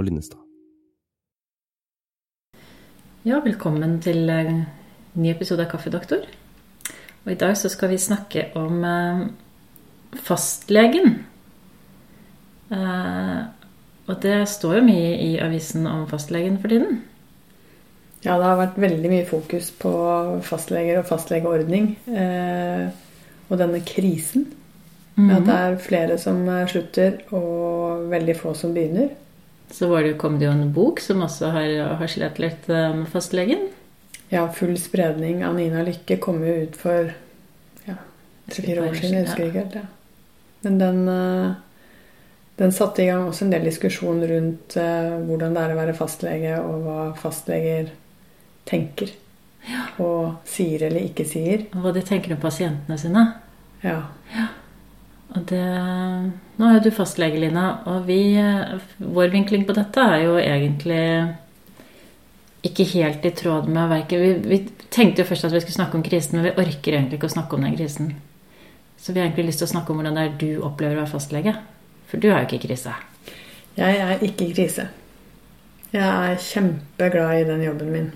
Og Linnestad. Ja, velkommen til en ny episode av Kaffedoktor. Og i dag så skal vi snakke om eh, fastlegen. Eh, og det står jo mye i avisen om fastlegen for tiden. Ja, det har vært veldig mye fokus på fastleger og fastlegeordning. Eh, og denne krisen. Mhm. At det er flere som eh, slutter, og veldig få som begynner. Så var det, kom det jo en bok som også har, har slitt litt eh, med fastlegen. Ja, 'Full spredning' av Nina Lykke kom jo ut for ja, tre-fire år siden. Jeg husker ikke helt. Ja. Men den, eh, den satte i gang også en del diskusjon rundt eh, hvordan det er å være fastlege, og hva fastleger tenker. Ja. Og sier eller ikke sier. Og hva de tenker om pasientene sine. Ja. Ja. Og det, nå er jo du fastlege, Lina, og vi, vår vinkling på dette er jo egentlig ikke helt i tråd med verket. Vi, vi tenkte jo først at vi skulle snakke om krisen, men vi orker egentlig ikke å snakke om den krisen. Så vi har egentlig lyst til å snakke om hvordan det er du opplever å være fastlege. For du har jo ikke krise. Jeg er ikke i krise. Jeg er kjempeglad i den jobben min.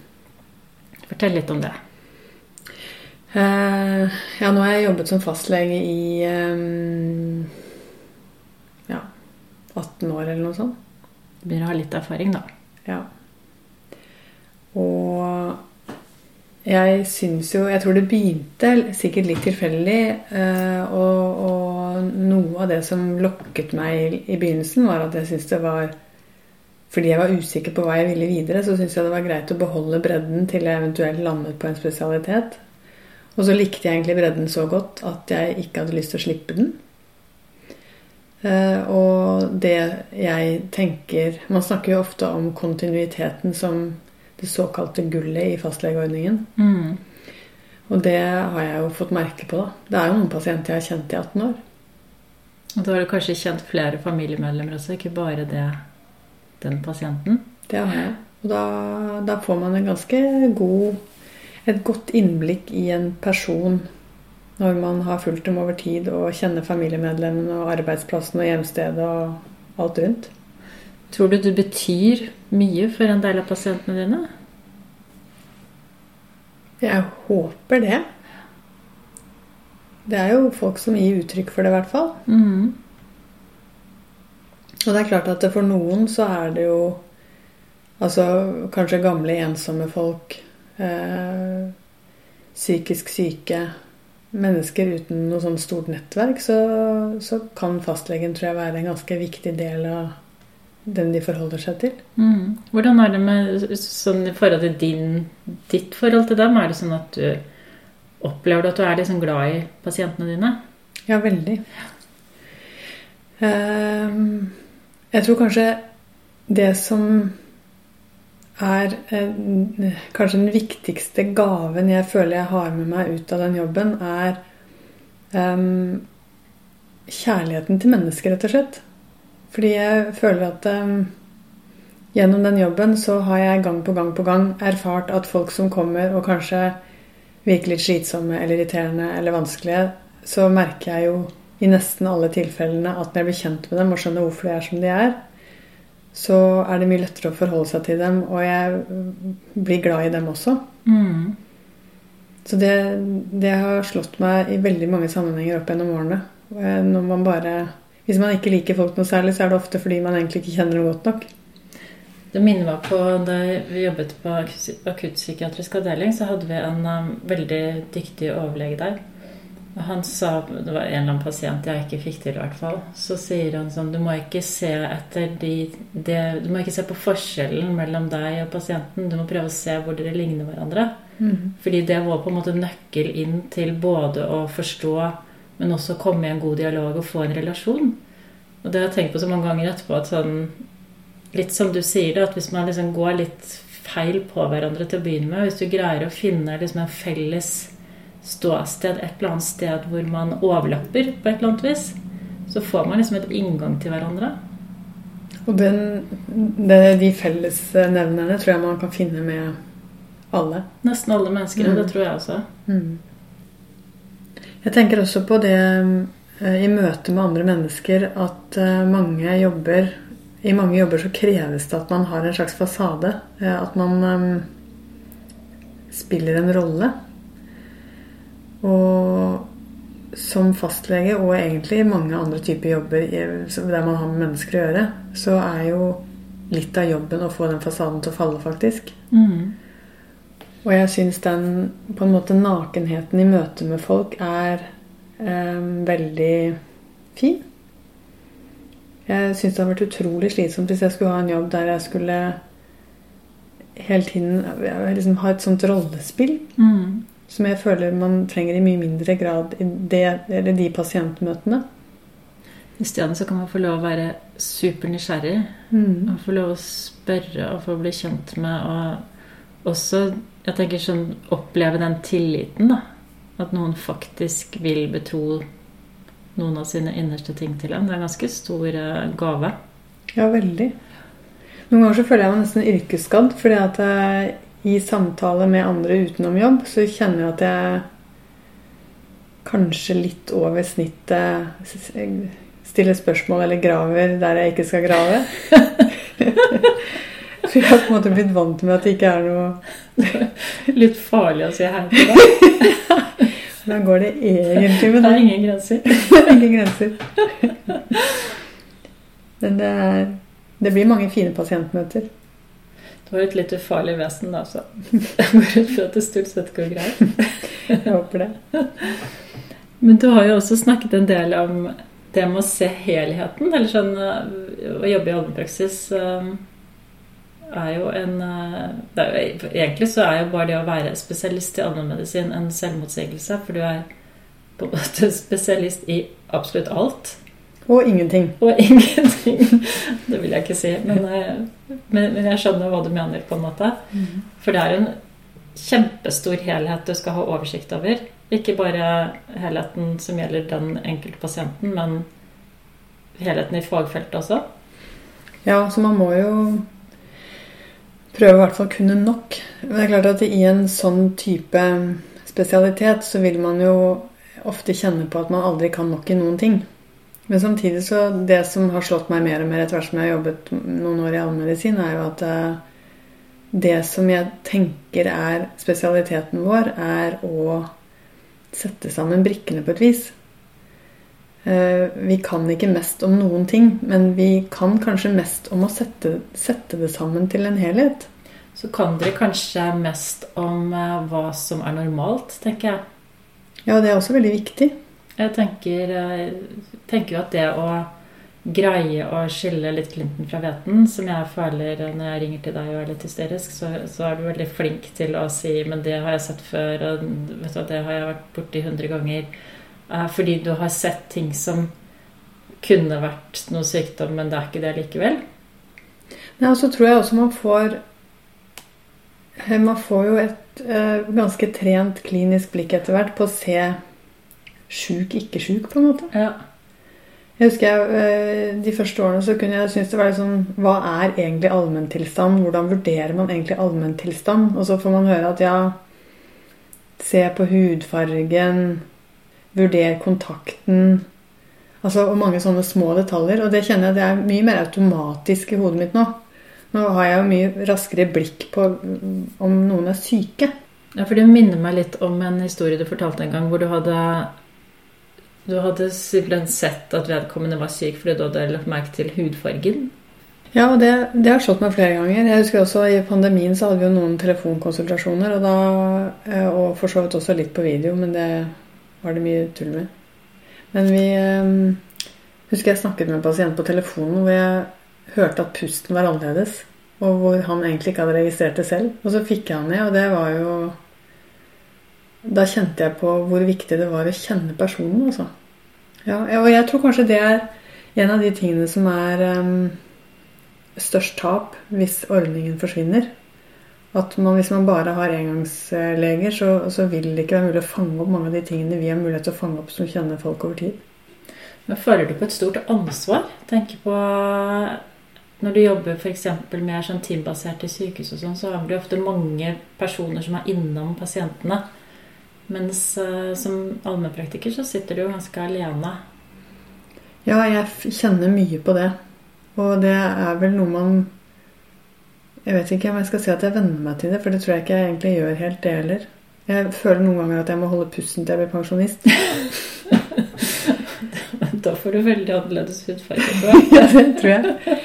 Fortell litt om det. Eh, ja, nå har jeg jobbet som fastlege i eh, ja, 18 år eller noe sånt. Du begynner å ha litt erfaring, da. Ja. Og jeg syns jo Jeg tror det begynte sikkert litt tilfeldig. eh, og, og noe av det som lokket meg i, i begynnelsen, var at jeg syntes det var Fordi jeg var usikker på hva jeg ville videre, så syntes jeg det var greit å beholde bredden til jeg eventuelt landet på en spesialitet. Og så likte jeg egentlig bredden så godt at jeg ikke hadde lyst til å slippe den. Eh, og det jeg tenker Man snakker jo ofte om kontinuiteten som det såkalte gullet i fastlegeordningen. Mm. Og det har jeg jo fått merke på. da. Det er jo noen pasienter jeg har kjent i 18 år. Og da har du kanskje kjent flere familiemedlemmer også, ikke bare det, den pasienten. Det har jeg. Og da, da får man en ganske god, et godt innblikk i en person når man har fulgt dem over tid og kjenner familiemedlemmene og arbeidsplassen og hjemstedet og alt rundt. Tror du du betyr mye for en del av pasientene dine? Jeg håper det. Det er jo folk som gir uttrykk for det, i hvert fall. Mm. Og det er klart at for noen så er det jo altså kanskje gamle, ensomme folk, psykisk syke, mennesker uten noe sånn stort nettverk, så, så kan fastlegen tror jeg være en ganske viktig del av den de forholder seg til. Mm. Hvordan er det med sånn i forhold til din, ditt forhold til dem? Er det sånn at du opplever at du er liksom glad i pasientene dine? Ja, veldig. Ehm, jeg tror kanskje det som er eh, kanskje den viktigste gaven jeg føler jeg har med meg ut av den jobben, er eh, kjærligheten til mennesker, rett og slett. Fordi jeg føler at eh, gjennom den jobben så har jeg gang på gang på gang erfart at folk som kommer og kanskje virker litt slitsomme eller irriterende eller vanskelige, så merker jeg jo i nesten alle tilfellene at når jeg blir kjent med dem og skjønner hvorfor de er som de er, så er det mye lettere å forholde seg til dem, og jeg blir glad i dem også. Mm. Så det, det har slått meg i veldig mange sammenhenger opp gjennom årene. Eh, Når man bare, hvis man ikke liker folk noe særlig, så er det ofte fordi man egentlig ikke kjenner dem godt nok. Det minner meg på da vi jobbet på akuttpsykiatrisk avdeling, så hadde vi en um, veldig dyktig overlege der. Han sa Det var en eller annen pasient jeg ikke fikk til, i hvert fall. Så sier han sånn Du må ikke se etter de, de, Du må ikke se på forskjellen mellom deg og pasienten. Du må prøve å se hvor dere ligner hverandre. Fordi det var på en måte nøkkel inn til både å forstå, men også komme i en god dialog og få en relasjon. Og det har jeg tenkt på så mange ganger etterpå at sånn Litt som du sier det, at hvis man liksom går litt feil på hverandre til å begynne med, hvis du greier å finne liksom en felles ståsted et eller annet sted hvor man overlapper på et eller annet vis, så får man liksom et inngang til hverandre. Og den, det, de fellesnevnerne tror jeg man kan finne med alle. Nesten alle mennesker, Mm. det tror jeg også. Jeg tenker også på det eh, i møte med andre mennesker at eh, mange jobber i mange jobber så kreves det at man har en slags fasade. eh, At man um, spiller en rolle. Og som fastlege, og egentlig mange andre typer jobber der man har med mennesker å gjøre, så er jo litt av jobben å få den fasaden til å falle, faktisk. Mm. Og jeg syns den på en måte nakenheten i møte med folk er eh, veldig fin. Jeg syns det har vært utrolig slitsomt hvis jeg skulle ha en jobb der jeg skulle hele tiden liksom ha et sånt rollespill Mm. Som jeg føler man trenger i mye mindre grad i det, eller de pasientmøtene. I stedet så kan man få lov å være supernysgjerrig. Mm. Og få lov å spørre og få bli kjent med og også jeg tenker sånn, oppleve den tilliten. da. At noen faktisk vil betro noen av sine innerste ting til en. Det er en ganske stor eh, gave. Ja, veldig. Noen ganger så føler jeg meg nesten yrkesskadd, fordi at jeg, i samtale med andre utenom jobb, så kjenner jeg at jeg kanskje litt over snittet stiller spørsmål eller graver der jeg ikke skal grave. så jeg har på en måte blitt vant med at det ikke er noe Litt farlig å si hei til deg. Da går det egentlig med Det det. er ingen grenser. Det er ingen grenser. Men det, er, det blir mange fine pasientmøter. Du har et litt ufarlig vesen, da, så jeg går ut fra at det stort sett går greit. Jeg håper det. Men du har jo også snakket en del om det med å se helheten. Eller sånn øh, Å jobbe i allmennpraksis øh, er jo en det er jo, Egentlig så er jo bare det å være spesialist i allmennmedisin en selvmotsigelse. For du er på en måte spesialist i absolutt alt. Og ingenting. Og ingenting. Det vil jeg ikke si. Men, øh, men, men jeg skjønner hva du mener, på en måte. For det er en kjempestor helhet du skal ha oversikt over. Ikke bare helheten som gjelder den enkelte pasienten, men helheten i fagfeltet også. Ja, så man må jo prøve i hvert fall kunne nok. Men det er klart at i en sånn type spesialitet så vil man jo ofte kjenne på at man aldri kan nok i noen ting. Men samtidig så det som har slått meg mer og mer etter hvert som jeg har jobbet noen år i allmedisin, er jo at eh, det som jeg tenker er spesialiteten vår, er å sette sammen brikkene på et vis. Eh, Vi kan ikke mest om noen ting, men vi kan kanskje mest om å sette, sette det sammen til en helhet. Så kan dere kanskje mest om eh, hva som er normalt, tenker jeg. Ja, det er også veldig viktig. Jeg tenker, eh, tenker jo at det å greie å skille litt klinten fra hveten, som jeg føler når jeg ringer til deg og er litt hysterisk, så, så er du veldig flink til å si 'men det har jeg sett før', og vet du, 'det har jeg vært borti hundre ganger'. Eh, Fordi du har sett ting som kunne vært noe sykdom, men det er ikke det likevel. Nei, og så tror jeg også man får eh, Man får jo et ganske trent klinisk blikk etter hvert på å se sjuk, ikke sjuk, på en måte. Ja. Jeg husker jeg, eh, De første årene så kunne jeg synes det var sånn Hva er egentlig allmenntilstand? Hvordan vurderer man egentlig allmenntilstand? Og så får man høre at ja Se på hudfargen. Vurder kontakten. Altså og mange sånne små detaljer. Og det kjenner jeg det er mye mer automatisk i hodet mitt nå. Nå har jeg jo mye raskere blikk på mm, om noen er syke. Ja, for det minner meg litt om en historie du fortalte en gang, hvor du hadde Du hadde simpelthen sett at vedkommende var syk fordi du hadde lagt merke til hudfargen. Ja, det, det har slått meg flere ganger. Jeg husker også I pandemien så hadde vi jo noen telefonkonsultasjoner, og, da, eh, og for så vidt også litt på video, men det var det mye tull med. Men vi eh, husker jeg snakket med en pasient på telefonen hvor jeg hørte at pusten var annerledes, og hvor han egentlig ikke hadde registrert det selv. Og så fikk jeg han ned, og det var jo Da kjente jeg på hvor viktig det var å kjenne personen, altså. Ja, og jeg tror kanskje det er en av de tingene som er um, størst tap hvis ordningen forsvinner. At man, hvis man bare har engangsleger, så, så vil det ikke være mulig å fange opp mange av de tingene vi har mulighet til å fange opp som kjenner folk over tid. Men føler du på et stort ansvar? Tenk på når du jobber f.eks. med sånn teambasert sykehus, og sånn, så har du ofte mange personer som er innom pasientene. Mens uh, som allmennpraktiker så sitter du jo ganske alene. Ja, jeg kjenner mye på det. Og det er vel noe man Jeg vet ikke om jeg skal si at jeg venner meg til det, for det tror jeg ikke jeg egentlig gjør helt, det heller. Jeg føler noen ganger at jeg må holde pusten til jeg blir pensjonist. Da får du veldig annerledes hudfarge. ja, det tror jeg.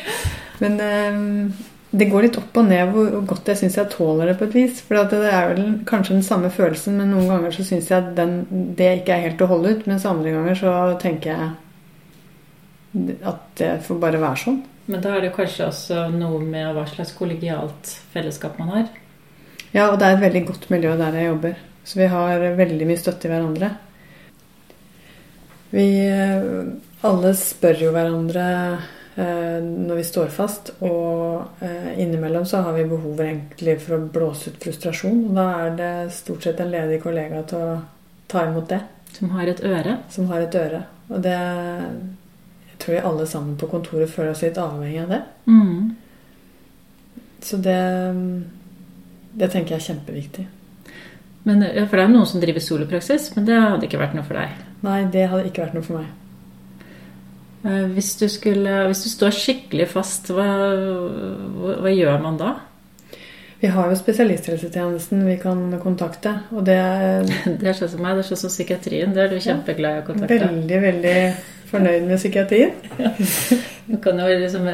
Men eh, det går litt opp og ned hvor godt jeg syns jeg tåler det på et vis. For det er vel kanskje den samme følelsen, men noen ganger så syns jeg at den, det ikke er helt å holde ut. Mens andre ganger så tenker jeg at det får bare være sånn. Men da er det kanskje også noe med hva slags kollegialt fellesskap man har. Ja, og det er et veldig godt miljø der jeg jobber. Så vi har veldig mye støtte i hverandre. Vi eh, alle spør jo hverandre når vi står fast, og eh, innimellom så har vi behov egentlig for å blåse ut frustrasjon. Og da er det stort sett en ledig kollega til å ta imot det, Som har et øre. som har et øre. Og det Jeg tror vi alle sammen på kontoret føler oss litt avhengig av det. Mm. Så det Det tenker jeg er kjempeviktig. Men, ja, for det er noen som driver solopraksis, men det hadde ikke vært noe for deg. Nei, det hadde ikke vært noe for meg. Eh, Hvis du, skulle, hvis du står skikkelig fast, hva, hva, gjør man da? Vi har jo spesialisthelsetjenesten vi kan kontakte, og det Det er sånn som meg, det er sånn som psykiatrien. Det er du kjempeglad i å kontakte. veldig, veldig fornøyd med psykiatrien. Du kan jo liksom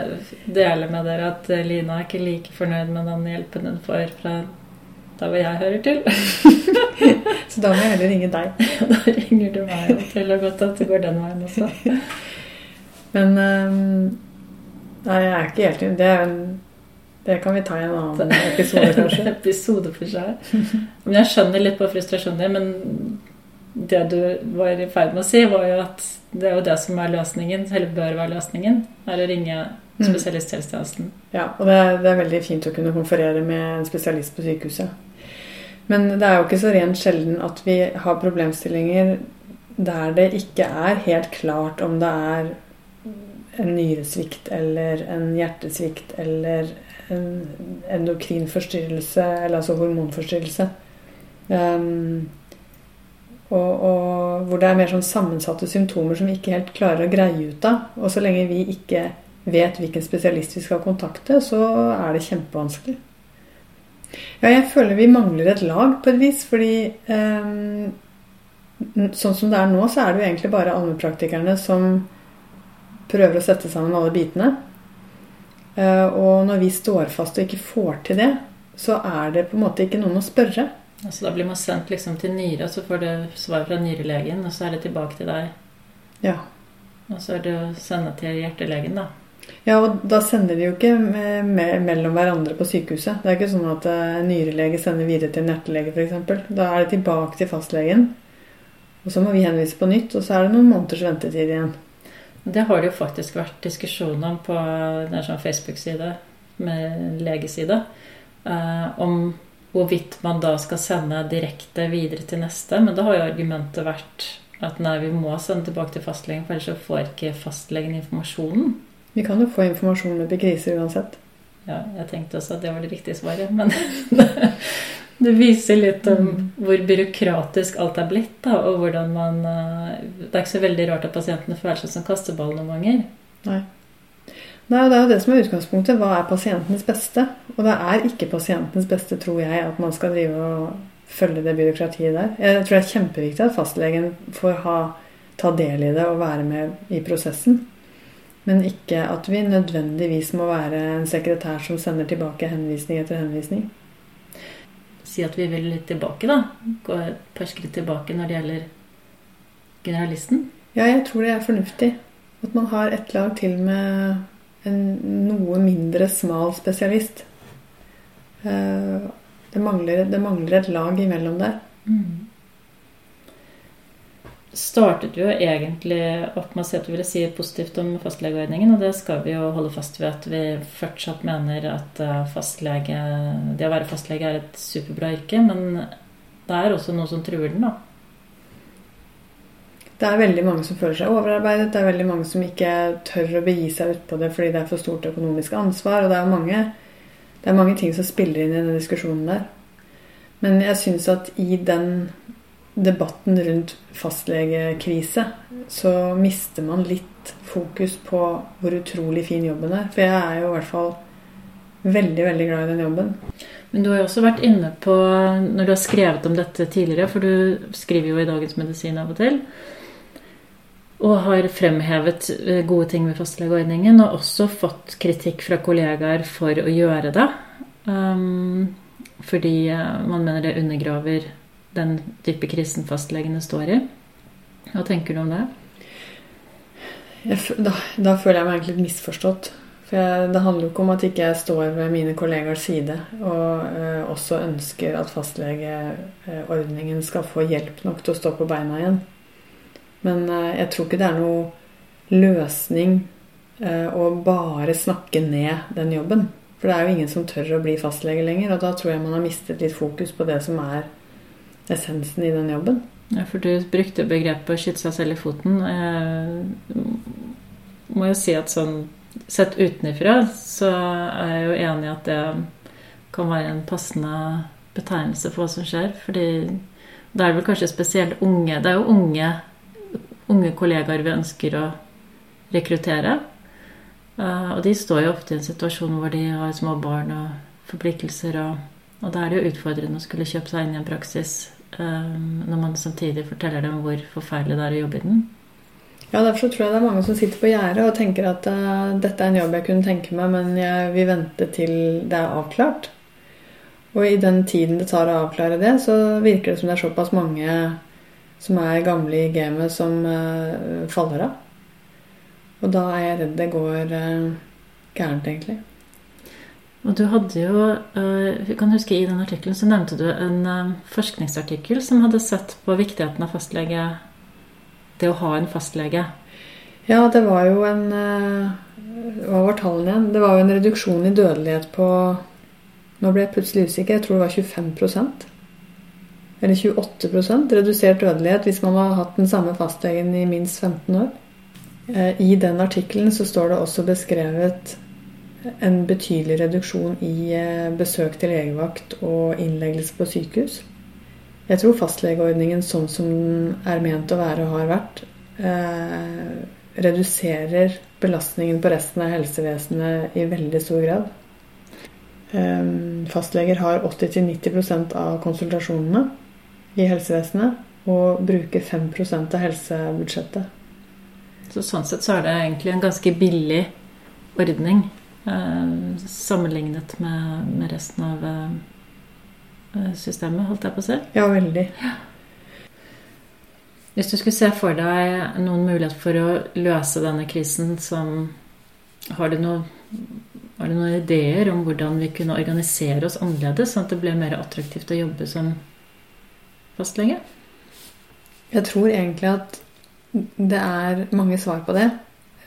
dele med dere at Lina er ikke like fornøyd med den hjelpen hun får fra der hvor jeg hører til. Så da må jeg heller ringe deg. Da ringer du meg og forteller godt at det går den veien også. Men øhm, Nei, jeg er ikke helt enig. Det, det kan vi ta i en annen episode, kanskje. episode for seg. Men jeg skjønner litt på frustrasjonen din, men det du var i ferd med å si, var jo at det er jo det som er løsningen, eller bør være løsningen, er å ringe Mm. spesialisthelsetjenesten. Ja, og det er, det er veldig fint å kunne konferere med en spesialist på sykehuset. Men det er jo ikke så rent sjelden at vi har problemstillinger der det ikke er helt klart om det er en nyresvikt eller en hjertesvikt eller en endokrin forstyrrelse, eller altså hormonforstyrrelse. Um, og, og hvor det er mer sånn sammensatte symptomer som vi ikke helt klarer å greie ut av. Og så lenge vi ikke vet hvilken spesialist vi skal kontakte, så er det kjempevanskelig. Ja, jeg føler vi mangler et lag på et vis, fordi um, sånn som det er nå, så er det jo egentlig bare allmennpraktikerne som prøver å sette sammen alle bitene. Eh, og når vi står fast og ikke får til det, så er det på en måte ikke noen å spørre. Altså, da blir man sendt liksom til nyre, og så får du svar fra nyrelegen, og så er det tilbake til deg. Ja. Og så er det å sende til hjertelegen, da. Ja, og da sender de jo ikke med, med, mellom hverandre på sykehuset. Det er ikke sånn at en nyrelege sender videre til en hjertelege f.eks. Da er det tilbake til fastlegen. Og så må vi henvise på nytt, og så er det noen måneders ventetid igjen. Det har det jo faktisk vært diskusjon om på er sånn Facebook-side med legeside. Eh, om hvorvidt man da skal sende direkte videre til neste. Men da har jo argumentet vært at nei, vi må sende tilbake til fastlegen, for ellers så får ikke fastlegen informasjonen. Vi kan jo få informasjon med begriser uansett. Ja, jeg tenkte også at det var det riktige svaret, men det viser litt om hvor byråkratisk alt er blitt, da, og hvordan man eh, Det er ikke så veldig rart at pasientene føler seg som kasteball noen ganger. Nei. Nei, Det er jo det som er utgangspunktet. Hva er pasientens beste? Og det er ikke pasientens beste, tror jeg, at man skal drive og følge det byråkratiet der. Jeg tror det er kjempeviktig at fastlegen får ha, ta del i det og være med i prosessen. Men ikke at vi nødvendigvis må være en sekretær som sender tilbake henvisning etter henvisning. Si at vi vil litt tilbake, da. Gå et par skritt tilbake når det gjelder generalisten. Ja, jeg tror det er fornuftig. At man har et lag til med en noe mindre smal spesialist. Eh, Det mangler, det mangler et lag imellom der. Startet jo egentlig opp med å si at vi ville si positivt om fastlegeordningen, og det skal vi jo holde fast ved at vi fortsatt mener at eh, fastlege, det å være fastlege er et superbra yrke, men det er også noe som truer den, da. Det er veldig mange som føler seg overarbeidet. Det er veldig mange som ikke tør å begi seg utpå det fordi det er for stort økonomisk ansvar. Og det er mange, det er mange ting som spiller inn i den diskusjonen der. Men jeg syns at i den debatten rundt fastlegekrise, så mister man litt fokus på hvor utrolig fin jobben er. For jeg er jo i hvert fall veldig, veldig glad i den jobben. Men du har jo også vært inne på, når du har skrevet om dette tidligere, for du skriver jo i Dagens Medisin av og til, og har fremhevet eh, gode ting ved fastlegeordningen, og også fått kritikk fra kollegaer for å gjøre det. Um, fordi eh, man mener det undergraver den type krisen fastlegene står i. Hva tenker du om det? Jeg, da, da, føler jeg meg egentlig litt misforstått. For jeg, Det handler jo ikke om at ikke jeg står ved mine kollegers side og øh, også ønsker at fastlegeordningen skal få hjelp nok til å stå på beina igjen. Men øh, jeg tror ikke det er noe løsning øh, å bare snakke ned den jobben. For det er jo ingen som tør å bli fastlege lenger, og da tror jeg man har mistet litt fokus på det som er essensen i den jobben. Ja, for du brukte begrepet skyte seg selv i foten'. Jeg må jo si at sånn sett utenfra så er jeg jo enig i at det kan være en passende betegnelse for hva som skjer. Fordi det er vel kanskje spesielt unge Det er jo unge, unge kollegaer vi ønsker å rekruttere. Og de står jo ofte i en situasjon hvor de har små barn og forpliktelser. Og, og da er det jo utfordrende å skulle kjøpe seg inn i en praksis når man samtidig forteller dem hvor forferdelig det er å jobbe i den. Ja, Derfor tror jeg det er mange som sitter på gjerdet og tenker at uh, dette er en jobb jeg kunne tenke meg, men jeg vil vente til det er avklart. Og i den tiden det tar å avklare det, så virker det som det er såpass mange som er gamle i gamet, som uh, faller av. Og da er jeg redd det går uh, gærent, egentlig. Og du hadde jo, jeg eh, kan huske I den artikkelen så nevnte du en eh, forskningsartikkel som hadde sett på viktigheten av fastlege Det å ha en fastlege. Ja, det var jo en eh, Hva var tallene igjen? Det var jo en reduksjon i dødelighet på Nå ble jeg plutselig usikker. Jeg tror det var 25% Eller 28% redusert dødelighet hvis man har hatt den samme fastlegen i minst 15 år. I den artikkelen så står det også beskrevet en betydelig reduksjon i eh, besøk til legevakt og innleggelse på sykehus. Jeg tror fastlegeordningen sånn som den er ment å være og har vært, eh, reduserer belastningen på resten av helsevesenet i veldig stor grad. Eh, fastleger har 80-90% av konsultasjonene i helsevesenet og bruker 5% av helsebudsjettet. Så sånn sett så er det egentlig en ganske billig ordning. Eh, sammenlignet med, med, resten av eh, systemet, holdt jeg på å si. Ja, veldig. Hvis du skulle se for deg noen mulighet for å løse denne krisen som Har du, noe, har du noen ideer om hvordan vi kunne organisere oss annerledes, sånn at det ble mer attraktivt å jobbe som fastlege? Jeg tror egentlig at det er mange svar på det.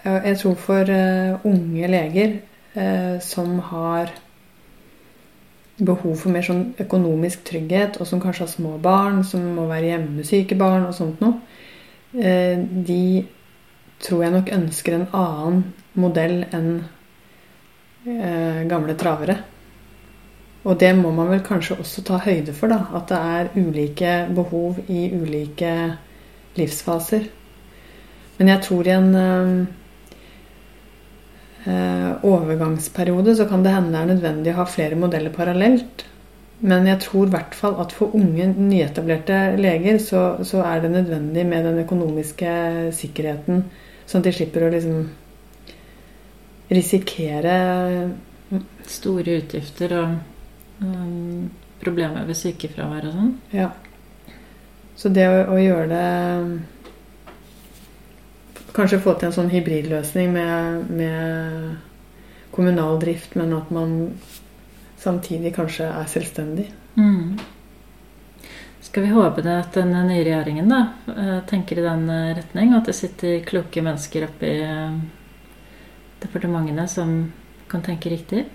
Jeg tror for eh, unge leger som har behov for mer sånn økonomisk trygghet, og som kanskje har små barn, som må være hjemme med syke barn og sånt noe, eh, de tror jeg nok ønsker en annen modell enn eh, gamle travere. Og det må man vel kanskje også ta høyde for, da. At det er ulike behov i ulike livsfaser. Men jeg tror i en eh, Eh, overgangsperiode så kan det hende det er nødvendig å ha flere modeller parallelt. Men jeg tror i hvert fall at for unge, nyetablerte leger så, så, er det nødvendig med den økonomiske sikkerheten, sånn at de slipper å liksom risikere Store utgifter og um, problemer ved sykefravær og sånn. Ja. Så det å, å gjøre det Kanskje få til en sånn hybridløsning med, med kommunal drift, men at man samtidig kanskje er selvstendig. Mm. Skal vi håpe det at den nye regjeringen da, eh, tenker i den eh, retning? At det sitter kloke mennesker oppe i eh, departementene som kan tenke riktig?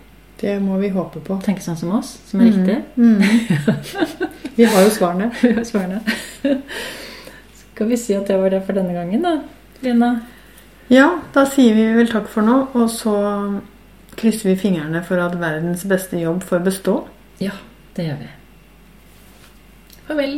Det må vi håpe på. Tenke sånn som oss, som er mm. riktig? Mm. vi har jo svarene. vi har svarene. Skal vi si at det var det for denne gangen, da? Lina? Ja, da sier vi vel takk for nå, og så krysser vi fingrene for at verdens beste jobb får bestå. Ja, det gjør vi. Farvel.